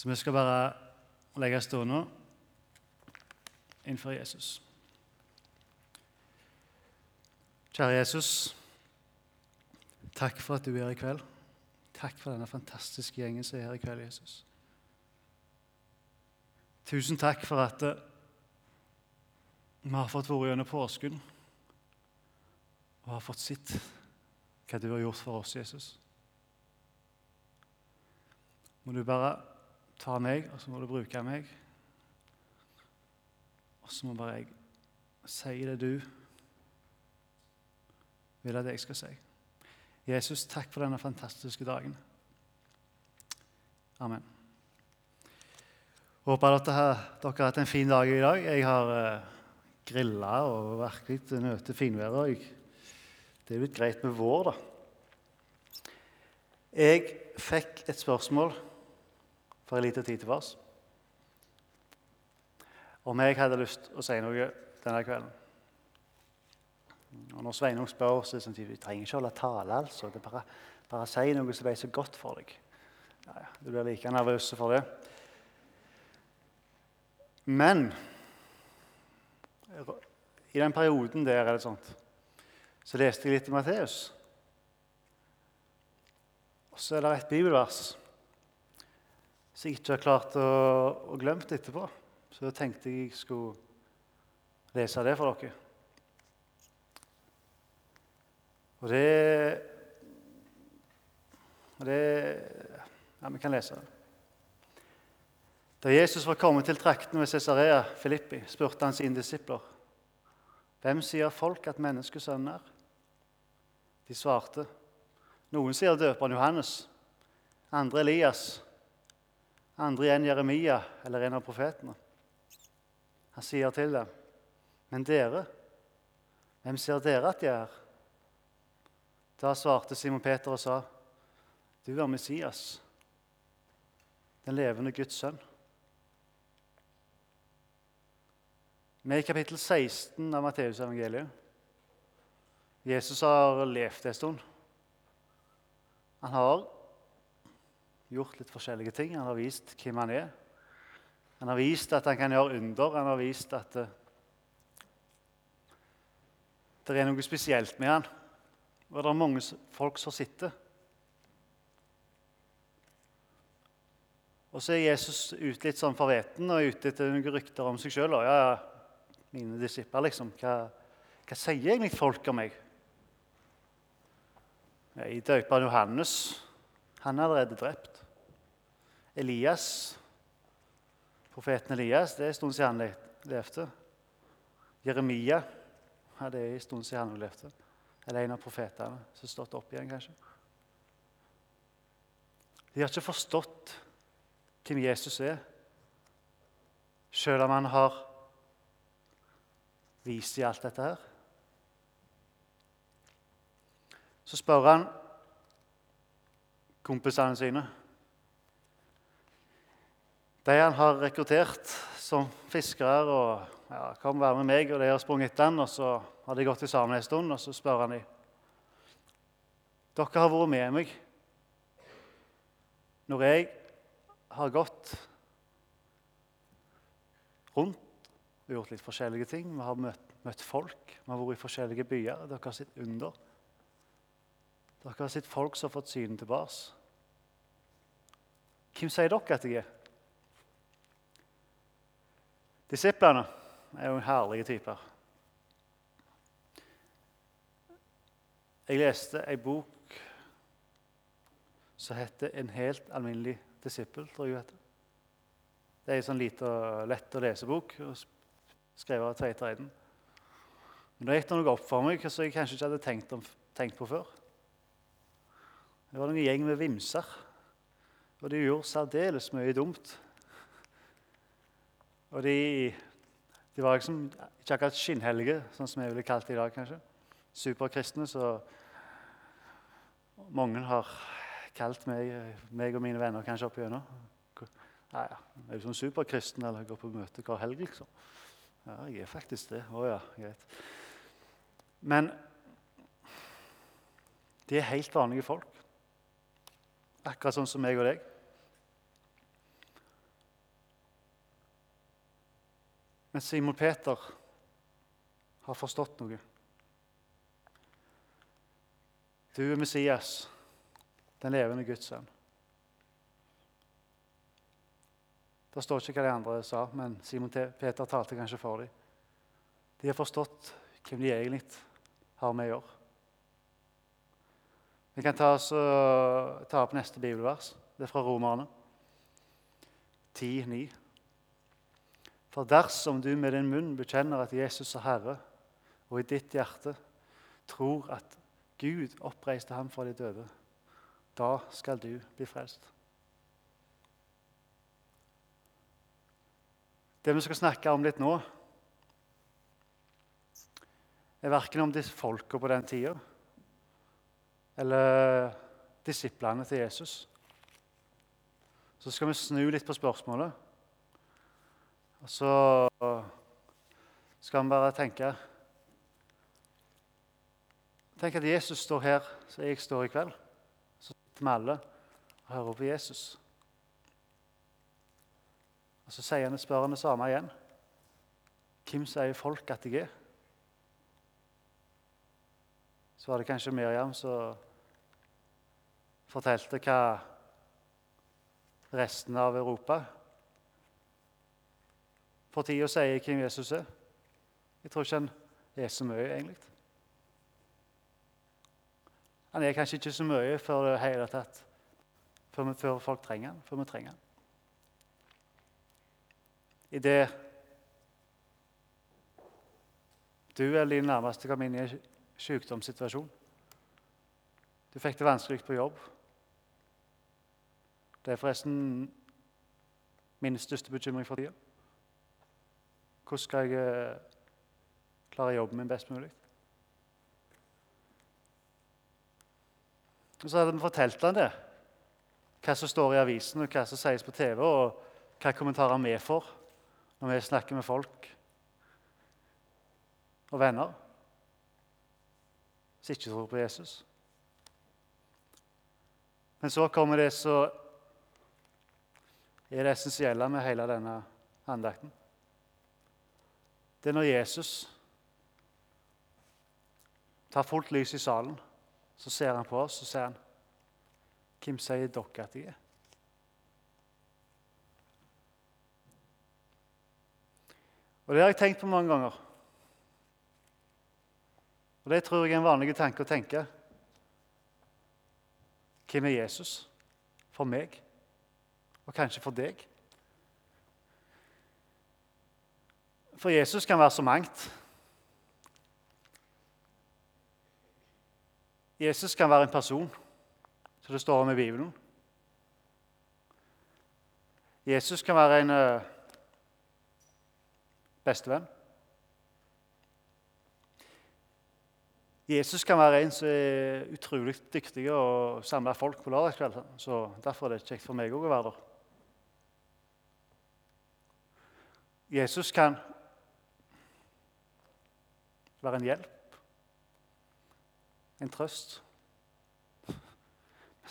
Så vi skal bare legge stående innenfor Jesus. Kjære Jesus, takk for at du er her i kveld. Takk for denne fantastiske gjengen som er her i kveld, Jesus. Tusen takk for at eh, vi har fått vært gjennom påsken og har fått sett hva du har gjort for oss, Jesus. Må du bare ta meg, og så må du bruke meg. Og så må bare jeg si det du vil at jeg skal si. Jesus, takk for denne fantastiske dagen. Amen. Håper at dere har hatt en fin dag i dag. Jeg har eh, grilla og virkelig nøtt finværet. Det er blitt greit med vår, da. Jeg fikk et spørsmål for en liten tid til oss. om jeg hadde lyst til å si noe denne kvelden. Og Når Sveinung spør, så er det sånn vi trenger ikke holde tale. altså. Det er bare, bare si noe som ble så godt for deg. Ja, ja, Du blir like nervøs for det. Men i den perioden der er det sånt, så leste jeg litt i Matteus. Og så er det et bibelvers som jeg ikke har klart å, å glemt etterpå. Så da tenkte jeg jeg skulle lese det for dere. Og det, det Ja, vi kan lese det. Da Jesus var kommet til traktene ved Cesarea Filippi, spurte han sine disipler hvem sier folk at menneskesønnen er. De svarte. Noen sier døperen Johannes, andre Elias, andre igjen Jeremia eller en av profetene. Han sier til dem, 'Men dere, hvem ser dere at jeg er?' Da svarte Simon Peter og sa, 'Du er Messias, den levende Guds sønn.' Vi er i kapittel 16 av Matteusevangeliet. Jesus har levd en stund. Han har gjort litt forskjellige ting. Han har vist hvem han er. Han har vist at han kan gjøre under. Han har vist at det, det er noe spesielt med han. Og det er mange folk som sitter. Og så er Jesus ute litt sånn forveten og ute etter noen rykter om seg sjøl. Ja, ja, mine disipler, liksom. Hva, hva sier egentlig folk om meg? I døperen Johannes han er allerede drept. Elias, profeten Elias, det er en stund siden han levde. Jeremia ja, det er en stund siden han levde. Eller en av profetene som har stått opp igjen, kanskje. De har ikke forstått hvem Jesus er, selv om han har vist i alt dette her. Så spør han kompisene sine. De han har rekruttert som fiskere og ja, 'Kom, vær med meg.' Og de har sprunget etter han, og så har de gått sammen en stund, og så spør han dem. 'Dere har vært med meg når jeg har gått rundt og gjort litt forskjellige ting. Vi har møtt, møtt folk, vi har vært i forskjellige byer. Dere har sett under. Dere har sett folk som har fått synet tilbake. Hvem sier dere at jeg er? Disiplene er jo herlige typer. Jeg leste ei bok som heter 'En helt alminnelig disippel'. tror jeg heter. Det er en sånn liten, lett å lese-bok skrevet av Tveit Reiden. Men det gikk noe opp for meg som jeg kanskje ikke hadde tenkt, om, tenkt på før. Det var en gjeng med vimser, og de gjorde særdeles mye dumt. Og de, de var liksom ikke akkurat skinnhellige, sånn som jeg ville kalt det i dag. kanskje. Superkristne, så mange har kalt meg, meg og mine venner kanskje opp igjennom. Ja, ja. Er du sånn superkristen eller går på møte hver helg, liksom? Ja, jeg er faktisk det. Å ja, greit. Men de er helt vanlige folk. Akkurat sånn som meg og deg. Men Simon Peter har forstått noe. Du er Messias, den levende Guds sønn. Det står ikke hva de andre sa, men Simon Peter talte kanskje for dem. De har forstått hvem de egentlig har med å gjøre. Vi kan ta, oss, ta opp neste bibelvers. Det er fra Romerne 10,9. For dersom du med din munn bekjenner at Jesus er Herre, og i ditt hjerte tror at Gud oppreiste ham fra de døde, da skal du bli frelst. Det vi skal snakke om litt nå, er verken om disse folka på den tida eller disiplene til Jesus. Så skal vi snu litt på spørsmålet. Og så skal vi bare tenke Tenk at Jesus står her så jeg står i kveld. Så sitter vi alle og hører på Jesus. Og Så sier han, spør han det samme igjen. Hvem sier folk at jeg er? Så var det kanskje Miriam som fortalte hva resten av Europa for tida sier hvem Jesus er. Jeg tror ikke han er så mye, egentlig. Han er kanskje ikke så mye for det hele tatt, før, før folk trenger han, før vi trenger han. I det du eller din nærmeste kom inn i en sykdomssituasjon Du fikk det vanskelig på jobb. Det er forresten min største bekymring for tida. Hvordan skal jeg eh, klare jobben min best mulig? Og Så hadde vi fortalt han det, hva som står i avisen, og hva som sies på TV, og hva kommentarer vi får når vi snakker med folk og venner som ikke tror på Jesus. Men så kommer det så er det essensielle med hele denne andakten. Det er når Jesus tar fullt lys i salen, så ser han på oss og sier han, 'Hvem sier dere at jeg er?' Og Det har jeg tenkt på mange ganger. Og Det tror jeg er en vanlig tanke å tenke. Hvem er Jesus for meg, og kanskje for deg? For Jesus kan være så mangt. Jesus kan være en person, som det står om i Bibelen. Jesus kan være en uh, bestevenn. Jesus kan være en som er utrolig dyktig å samle folk på lørdagskveld. Så derfor er det kjekt for meg òg å være der. Jesus kan være en hjelp, en trøst.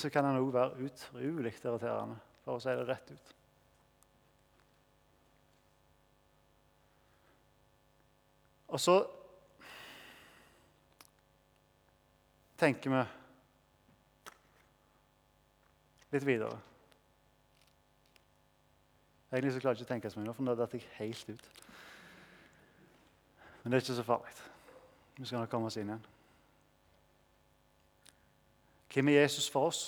Så kan han òg være utrolig irriterende, for å si det rett ut. Og så tenker vi litt videre. Egentlig så klarer jeg ikke å tenke så mye nå, for nå datt jeg helt ut. Men det er ikke så farlig. Vi skal nok komme oss inn igjen. Hvem er Jesus for oss?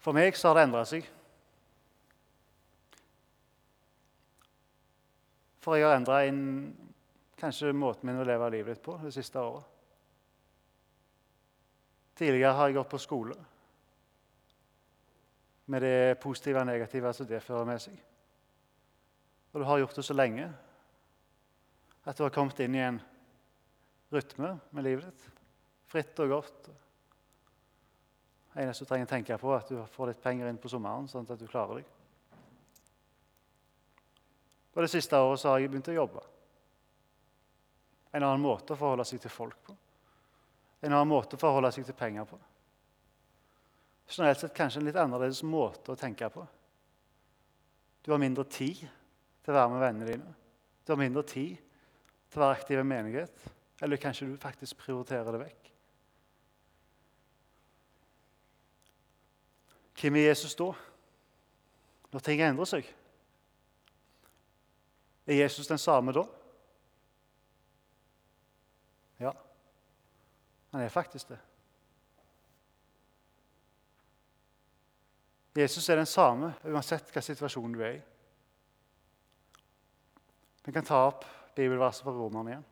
For meg så har det endra seg. For jeg har endra kanskje måten min å leve livet litt på det siste året. Tidligere har jeg gått på skole med det positive og negative som det fører med seg. Og du har gjort det så lenge at du har kommet inn i en rytme med livet ditt. Fritt og godt. Det eneste du trenger å tenke på, er at du får litt penger inn på sommeren, sånn at du klarer deg. På Det siste året har jeg begynt å jobbe. En annen måte å forholde seg til folk på. En annen måte å forholde seg til penger på. Generelt sett kanskje en litt annerledes måte å tenke på. Du har mindre tid til å være med vennene dine. Du har mindre tid til å være aktiv i menighet. Eller kanskje du faktisk prioriterer det vekk. Hvem er Jesus da, når ting endrer seg? Er Jesus den samme da? Ja, han er faktisk det. Jesus er den samme uansett hva situasjonen du er i. Vi kan ta opp bibelverset fra Romerne igjen.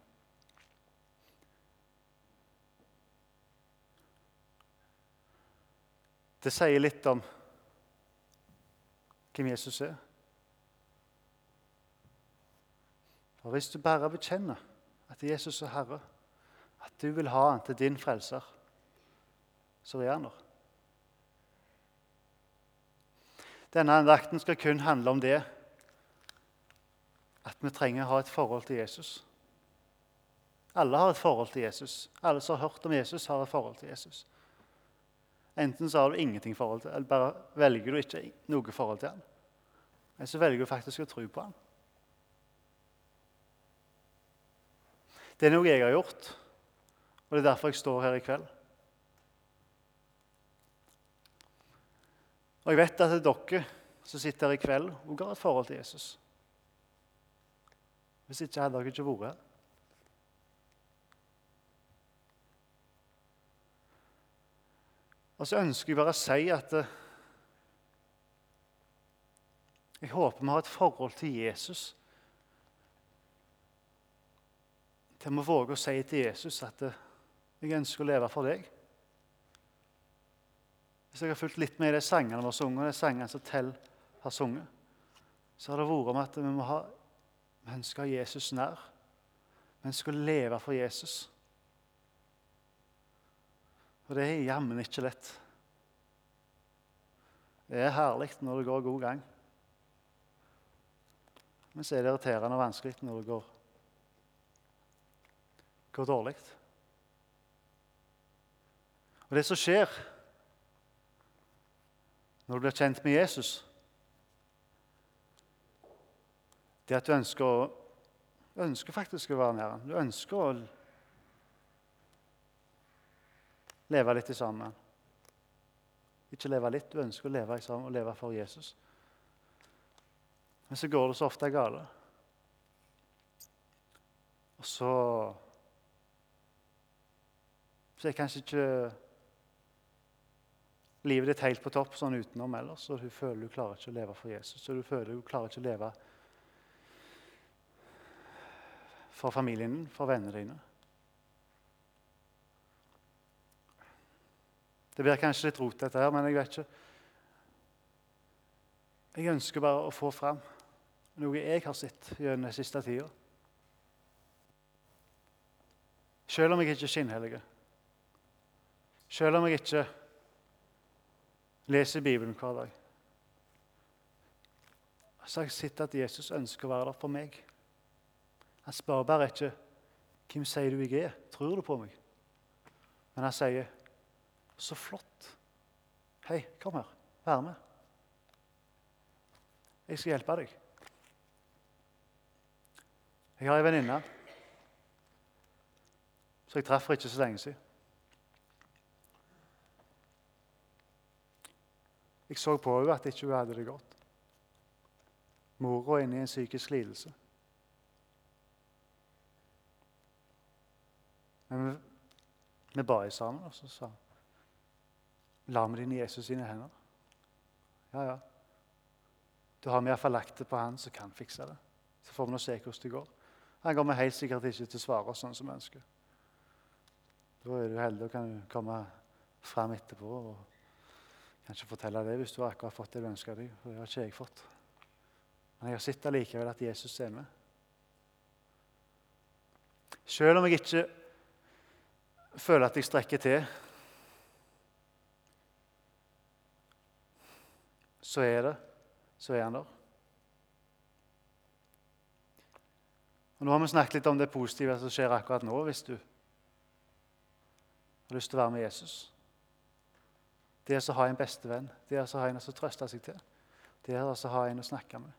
Det sier litt om hvem Jesus er. For Hvis du bare bekjenner at Jesus er Herre, at du vil ha Han til din frelser, så er Han der. Denne andakten skal kun handle om det at vi trenger å ha et forhold til Jesus. Alle har et forhold til Jesus. Alle som har hørt om Jesus, har et forhold til Jesus. Enten så har du ingenting forhold til, eller bare velger du ikke noe forhold til han. Eller så velger du faktisk å tro på han. Det er noe jeg har gjort, og det er derfor jeg står her i kveld. Og jeg vet at det er dere som sitter her i kveld, også har et forhold til Jesus. Hvis ikke hadde dere ikke vært her. Og så ønsker jeg bare å si at eh, jeg håper vi har et forhold til Jesus. Til vi våger å si til Jesus at eh, jeg ønsker å leve for deg. Hvis jeg har fulgt litt med i de sangene vi har sunget, og de sangene som Tell har sunget, så har det vært om at vi, må ha, vi ønsker Jesus nær. Ønsker å leve for Jesus. Og det er jammen ikke lett. Det er herlig når det går god gang. Men så er det irriterende og vanskelig når det går, går dårlig. Og det som skjer når du blir kjent med Jesus, det at du ønsker, å, ønsker faktisk å være nær ham. Du ønsker å leve litt sammen. Ikke leve litt, du ønsker å leve sammen og leve for Jesus. Men så går det så ofte galt. Og så Så er kanskje ikke livet ditt helt på topp sånn utenom ellers, og du føler du klarer ikke å leve for Jesus. Og du føler du klarer ikke å leve for familien din, for vennene dine. Det blir kanskje litt rot, dette her, men jeg vet ikke. Jeg ønsker bare å få fram noe jeg har sett gjennom den siste tida. Selv om jeg ikke er skinnhellig, selv om jeg ikke leser Bibelen hver dag, så har jeg sett at Jesus ønsker å være der for meg. Han spør bare ikke 'Hvem sier du jeg er? Tror du på meg?' Men han sier så flott. Hei, kom her. Vær med. Jeg skal hjelpe deg. Jeg har ei venninne som jeg traff for ikke så lenge siden. Jeg så på henne at ikke hun hadde det godt. Mora inne i en psykisk lidelse. Men vi, ba sammen, og så sa hun La meg dine Jesus sine hender. Ja, ja. Da har vi iallfall lagt det på han som kan fikse det. Så får vi nå se hvordan det går. Han kommer helt sikkert ikke til å svare oss sånn som vi ønsker. Da er du heldig og kan komme fram etterpå og kanskje fortelle det hvis du akkurat har fått det du ønsker deg. For det har ikke jeg fått. Men jeg har sett allikevel at Jesus er med. Selv om jeg ikke føler at jeg strekker til så er det, så er han der. Og Nå har vi snakket litt om det positive som skjer akkurat nå, hvis du har lyst til å være med Jesus. Det å ha en bestevenn, det å ha en som trøster seg til. det å ha en å snakke med.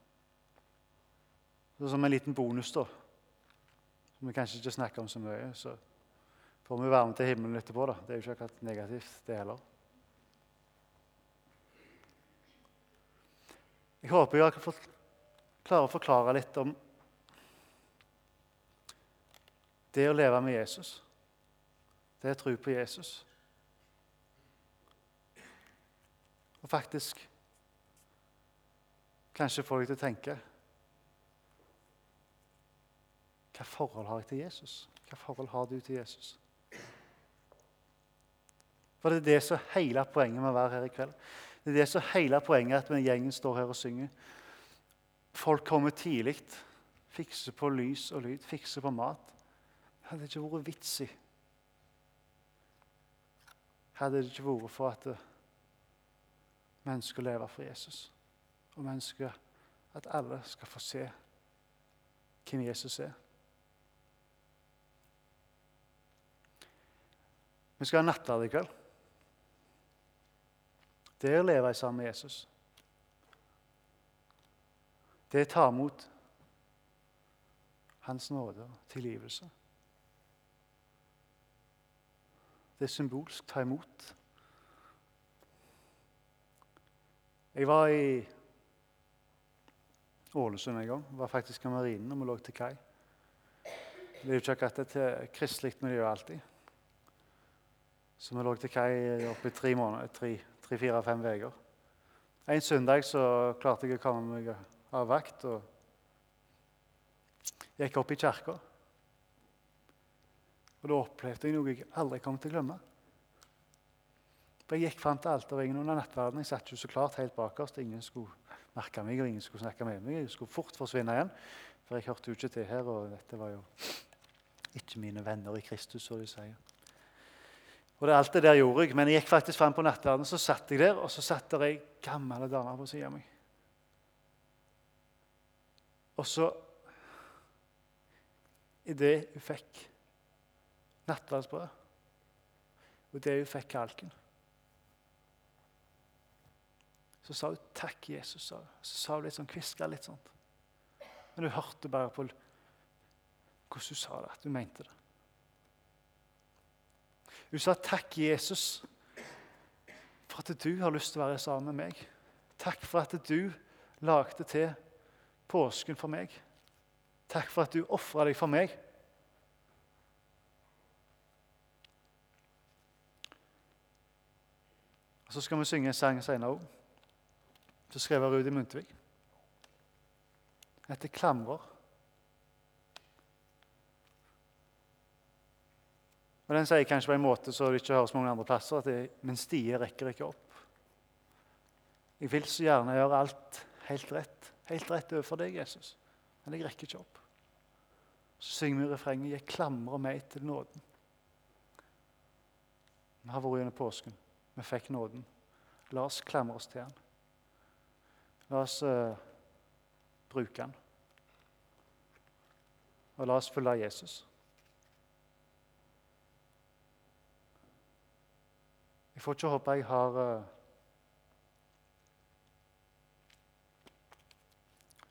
Så som en liten bonus, da, som vi kanskje ikke snakker om så mye, så får vi være med til himmelen etterpå. da. Det er jo ikke akkurat negativt, det heller. Jeg håper jeg kan klare å forklare litt om det å leve med Jesus. Det å tro på Jesus. Og faktisk kanskje få deg til å tenke Hva forhold har jeg til Jesus? Hva forhold har du til Jesus? For det er det som er hele poenget med å være her i kveld. Det er det som er hele poenget at gjengen står her og synger. Folk kommer tidlig, fikser på lys og lyd, fikser på mat. Hadde det ikke vært vits i Hadde det ikke vært for at mennesker lever for Jesus. Og mennesker at alle skal få se hvem Jesus er. Vi skal ha nattverd i kveld. Det er å leve sammen med Jesus. Det er å ta imot Hans nåde og tilgivelse. Det er symbolsk ta imot. Jeg var i Ålesund en gang. Jeg var faktisk i marinen og vi lå til kai. Det er jo ikke akkurat et kristelig miljø alltid. Så vi lå til kai oppe i tre måneder, tre, tre-fire-fem uker. En søndag så klarte jeg å komme meg av vakt og gikk opp i kirka. Og da opplevde jeg noe jeg aldri kom til å glemme. For Jeg gikk fram til alterringen under nattverden. Jeg satt jo så klart helt bakerst. Ingen skulle merke meg, og ingen skulle snakke med meg. Jeg skulle fort forsvinne igjen, for jeg hørte jo ikke til her. Og dette var jo ikke mine venner i Kristus, som de sier. Og det, Alt det der gjorde jeg, men jeg gikk faktisk fram på nattverden, så satt jeg der, og så satt der ei gammel dame på siden av meg. Og så Idet hun fikk nattverdsbrød, og idet hun fikk kalken Så sa hun 'takk, Jesus'. Så sa hun litt sånn, kviska litt sånn. Men hun hørte bare på hvordan hun sa det, at hun mente det. Hun sa 'takk, Jesus', for at du har lyst til å være sammen med meg. Takk for at du lagde til påsken for meg. Takk for at du ofra deg for meg. Og Så skal vi synge en sang senere òg. Så skrev Rudi Muntvik. Den heter 'Klamrer'. Og Den sier kanskje på en måte så det ikke høres mange andre plasser, at min stie rekker ikke opp. Jeg vil så gjerne gjøre alt helt rett, helt rett overfor deg, Jesus, men jeg rekker ikke opp. Så synger vi refrenget 'Jeg klamrer meg til nåden'. Vi har vært gjennom påsken. Vi fikk nåden. La oss klamre oss til den. La oss uh, bruke den. Og la oss følge Jesus. Jeg får ikke håpe jeg har uh,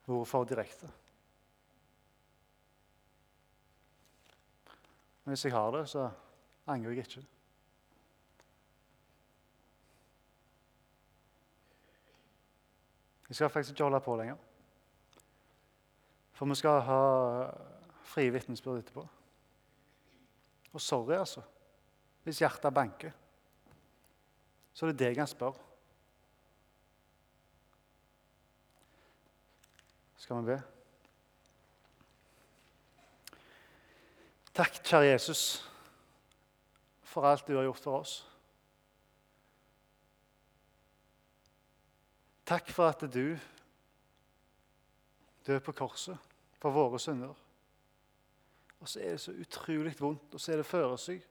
vært for direkte. Men hvis jeg har det, så angrer jeg ikke. Vi skal faktisk ikke holde på lenger. For vi skal ha frie vitnesbyrd etterpå. Og sorry, altså, hvis hjertet banker. Så er det deg han spør. Skal vi be? Takk, kjære Jesus, for alt du har gjort for oss. Takk for at du døde på korset for våre synder. Og så er det så utrolig vondt, og så er det føresyk.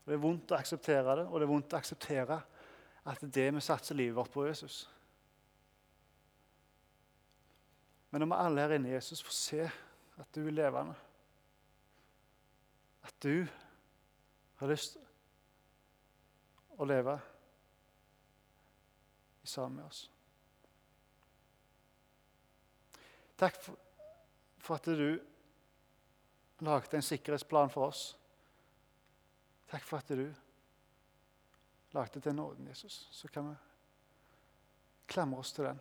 Og Det er vondt å akseptere det, og det er vondt å akseptere at det er det vi satser livet vårt på Jesus. Men når vi alle her inne i Jesus får se at du er levende, at du har lyst å leve sammen med oss Takk for, at du lagde en sikkerhetsplan for oss. Takk for at du lagde til nåden, Jesus. Så kan vi klamre oss til den.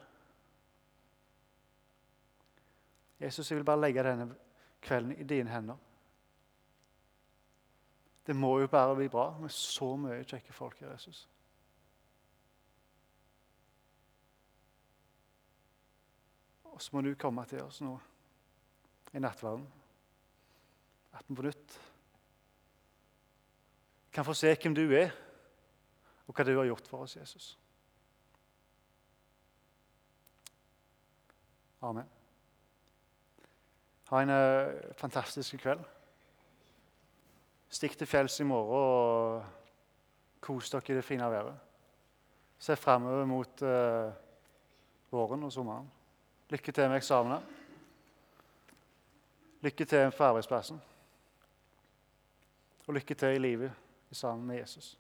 Jesus, jeg vil bare legge denne kvelden i dine hender. Det må jo bare bli bra med så mye kjekke folk her, Jesus. Og så må du komme til oss nå i nattverden. At vi på nytt kan få se hvem du er, og hva du har gjort for oss, Jesus. Amen. Ha en uh, fantastisk kveld. Stikk til fjells i morgen og kos dere i det fine været. Se framover mot uh, våren og sommeren. Lykke til med eksamene. Lykke til på arbeidsplassen. Og lykke til i livet sammen med Jesus.